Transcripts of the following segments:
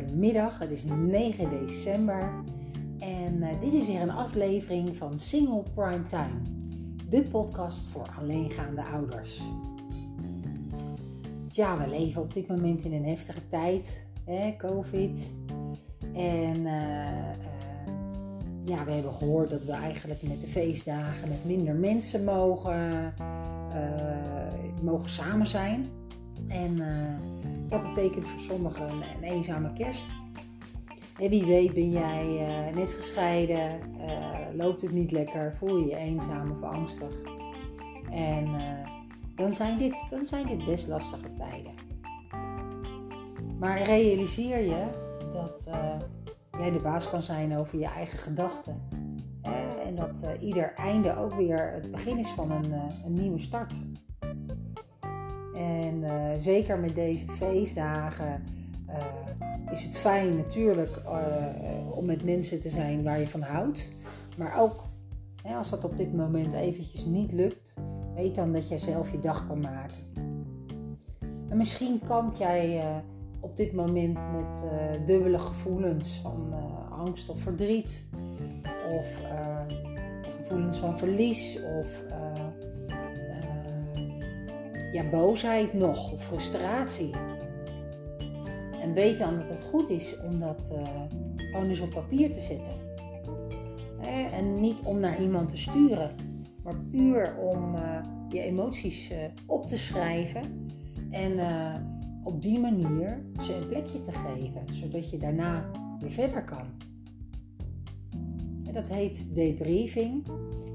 Goedemiddag, het is 9 december en uh, dit is weer een aflevering van Single Prime Time, de podcast voor alleengaande ouders. Ja, we leven op dit moment in een heftige tijd, hè, COVID. En uh, ja, we hebben gehoord dat we eigenlijk met de feestdagen met minder mensen mogen, mogen samen zijn. En dat betekent voor sommigen een, eenzame kerst. En wie weet ben jij uh, net gescheiden, uh, loopt het niet lekker, voel je je eenzaam of angstig. En uh, dan, zijn dit, dan zijn dit best lastige tijden. Maar realiseer je dat jij de baas kan zijn over je eigen gedachten. en dat ieder einde ook weer het begin is van een, een nieuwe start. En uh, zeker met deze feestdagen uh, is het fijn natuurlijk uh, om met mensen te zijn waar je van houdt. Maar ook hè, als dat op dit moment eventjes niet lukt, weet dan dat jij zelf je dag kan maken. En misschien kamp jij op dit moment met dubbele gevoelens van angst of verdriet. Of gevoelens van verlies of ja, boosheid nog of frustratie. En weet dan dat het goed is om dat uh, gewoon eens op papier te zetten. En niet om naar iemand te sturen, maar puur om uh, je emoties uh, op te schrijven en op die manier ze een plekje te geven, zodat je daarna weer verder kan. Dat heet debriefing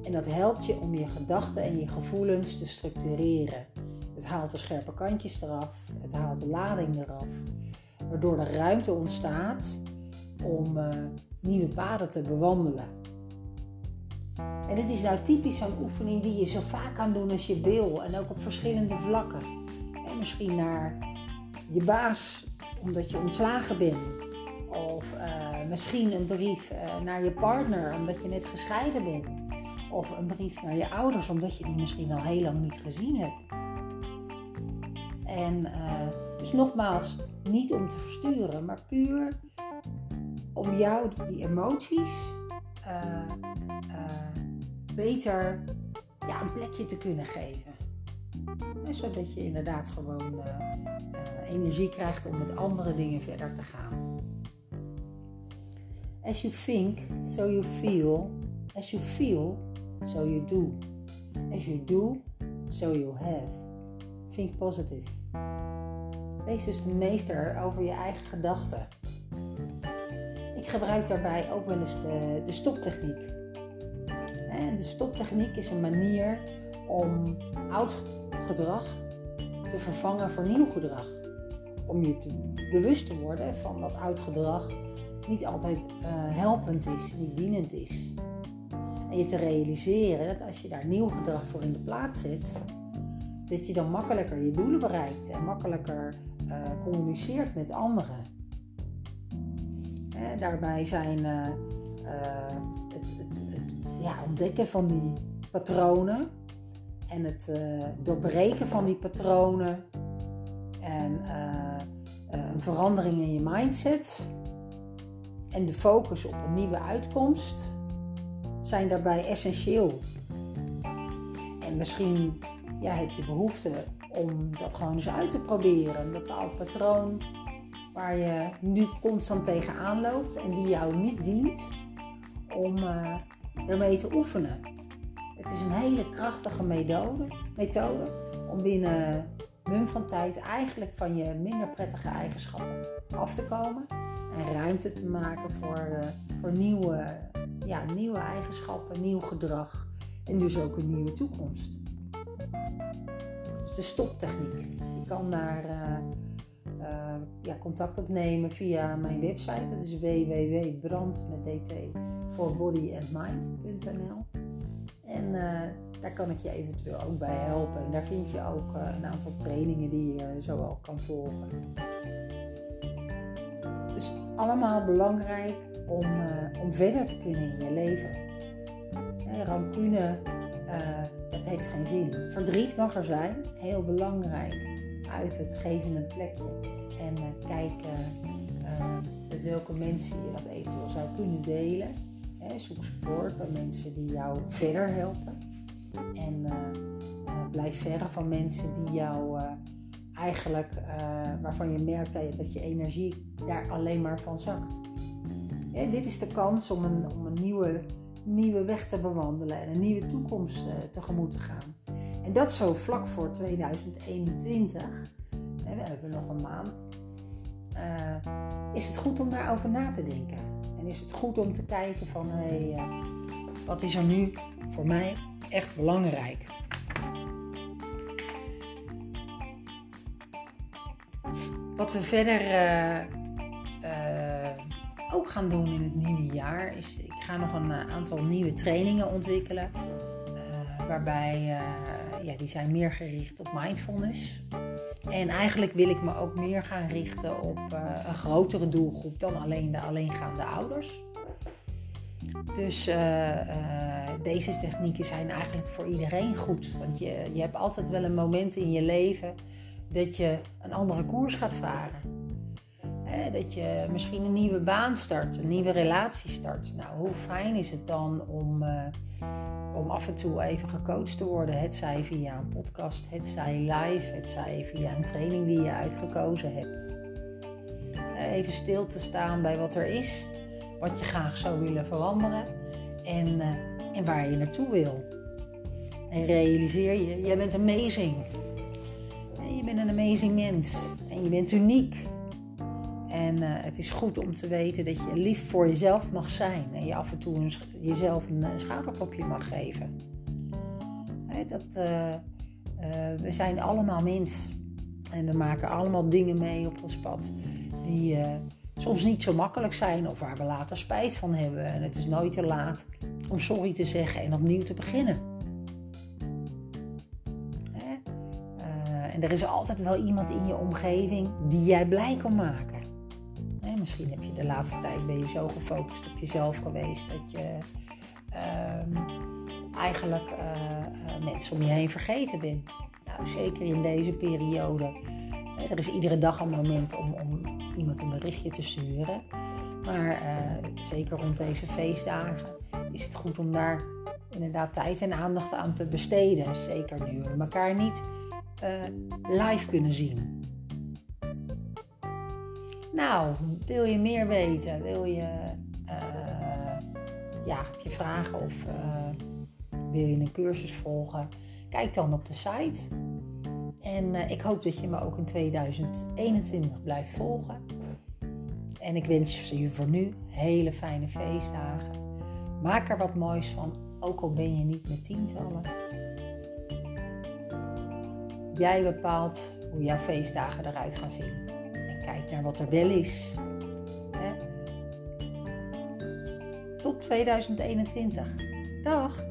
en dat helpt je om je gedachten en je gevoelens te structureren. Het haalt de scherpe kantjes eraf, het haalt de lading eraf, waardoor er ruimte ontstaat om uh, nieuwe paden te bewandelen. En dit is nou typisch zo'n oefening die je zo vaak kan doen als je wil en ook op verschillende vlakken. En misschien naar je baas omdat je ontslagen bent. Of uh, misschien een brief uh, naar je partner omdat je net gescheiden bent. Of een brief naar je ouders omdat je die misschien al heel lang niet gezien hebt. En uh, dus nogmaals, niet om te versturen, maar puur om jou die emoties uh, uh, beter ja, een plekje te kunnen geven. En zodat je inderdaad gewoon energie krijgt om met andere dingen verder te gaan. As you think, so you feel. As you feel, so you do. As you do, so you have. Think positive. Wees dus de meester over je eigen gedachten. Ik gebruik daarbij ook wel eens de, de stoptechniek. de stoptechniek is een manier om oud gedrag te vervangen voor nieuw gedrag. Om je te, bewust te worden van dat oud gedrag niet altijd uh, helpend is, niet dienend is. En je te realiseren dat als je daar nieuw gedrag voor in de plaats zet, dat je dan makkelijker je doelen bereikt en makkelijker uh, communiceert met anderen. Daarbij zijn uh, uh, het, het, het ja, ontdekken van die patronen en het doorbreken van die patronen en een verandering in je mindset en de focus op een nieuwe uitkomst zijn daarbij essentieel. En misschien ja, heb je behoefte om dat gewoon eens uit te proberen. Een bepaald patroon waar je nu constant tegenaan loopt en die jou niet dient om uh, ermee te oefenen. Het is een hele krachtige methode, methode om binnen mum van tijd eigenlijk van je minder prettige eigenschappen af te komen en ruimte te maken voor, uh, voor nieuwe, ja, nieuwe eigenschappen, nieuw gedrag en dus ook een nieuwe toekomst de stoptechniek. Je kan daar uh, uh, ja, contact opnemen via mijn website. Dat is www.brand met dt voor bodyandmind.nl. En uh, daar kan ik je eventueel ook bij helpen. En daar vind je ook een aantal trainingen die je zo kan volgen. Dus allemaal belangrijk om, om verder te kunnen in je leven. Hey, rancune het heeft geen zin. Verdriet mag er zijn, heel belangrijk. Uit het geven een plekje. En uh, kijk uh, met welke mensen je dat eventueel zou kunnen delen. zoek support bij mensen die jou verder helpen. En blijf verre van mensen die jou eigenlijk, waarvan je merkt dat je energie daar alleen maar van zakt. dit is de kans om een, om een nieuwe nieuwe weg te bewandelen en een nieuwe toekomst uh, tegemoet te gaan. En dat zo vlak voor 2021, we hebben nog een maand, uh, is het goed om daarover na te denken. En is het goed om te kijken van, hé, hey, uh, wat is er nu voor mij echt belangrijk? Wat we verder ook gaan doen in het nieuwe jaar is, ik ga nog een eh, aantal nieuwe trainingen ontwikkelen. Uh, waarbij, uh, ja, die zijn meer gericht op mindfulness. En eigenlijk wil ik me ook meer gaan richten op een grotere doelgroep dan alleen de alleengaande ouders. Dus deze technieken zijn eigenlijk voor iedereen goed. Want je, je hebt altijd wel een moment in je leven dat je een andere koers gaat varen dat je misschien een nieuwe baan start, een nieuwe relatie start. Nou, hoe fijn is het dan om, uh, om af en toe even gecoacht te worden? Het zij via een podcast, het zij live, het zij via een training die je uitgekozen hebt. Even stil te staan bij wat er is, wat je graag zou willen veranderen en, uh, en waar je naartoe wil. En realiseer je, jij bent amazing. Je bent een amazing mens en je bent uniek. En uh, het is goed om te weten dat je lief voor jezelf mag zijn. En je af en toe jezelf een, een schouderklopje mag geven. dat, uh, we zijn allemaal mens. En we maken allemaal dingen mee op ons pad. Die soms niet zo makkelijk zijn. Of waar we later spijt van hebben. En het is nooit te laat om sorry te zeggen en opnieuw te beginnen. en er is altijd wel iemand in je omgeving die jij blij kan maken misschien heb je de laatste tijd ben je zo gefocust op jezelf geweest dat je ehm, eigenlijk uh, mensen om je heen vergeten bent. Nou, zeker in deze periode. er is iedere dag een moment om, om iemand een berichtje te sturen. Maar uh, zeker rond deze feestdagen is het goed om daar inderdaad tijd en aandacht aan te besteden. Zeker nu we elkaar niet live kunnen zien. Nou, wil je meer weten? Wil je, uh, ja, je vragen of uh, wil je een cursus volgen? Kijk dan op de site. En uh, ik hoop dat je me ook in 2021 blijft volgen. En ik wens je voor nu hele fijne feestdagen. Maak er wat moois van, ook al ben je niet met tientallen. Jij bepaalt hoe jouw feestdagen eruit gaan zien. Kijk naar wat er wel is. Tot 2021. Dag!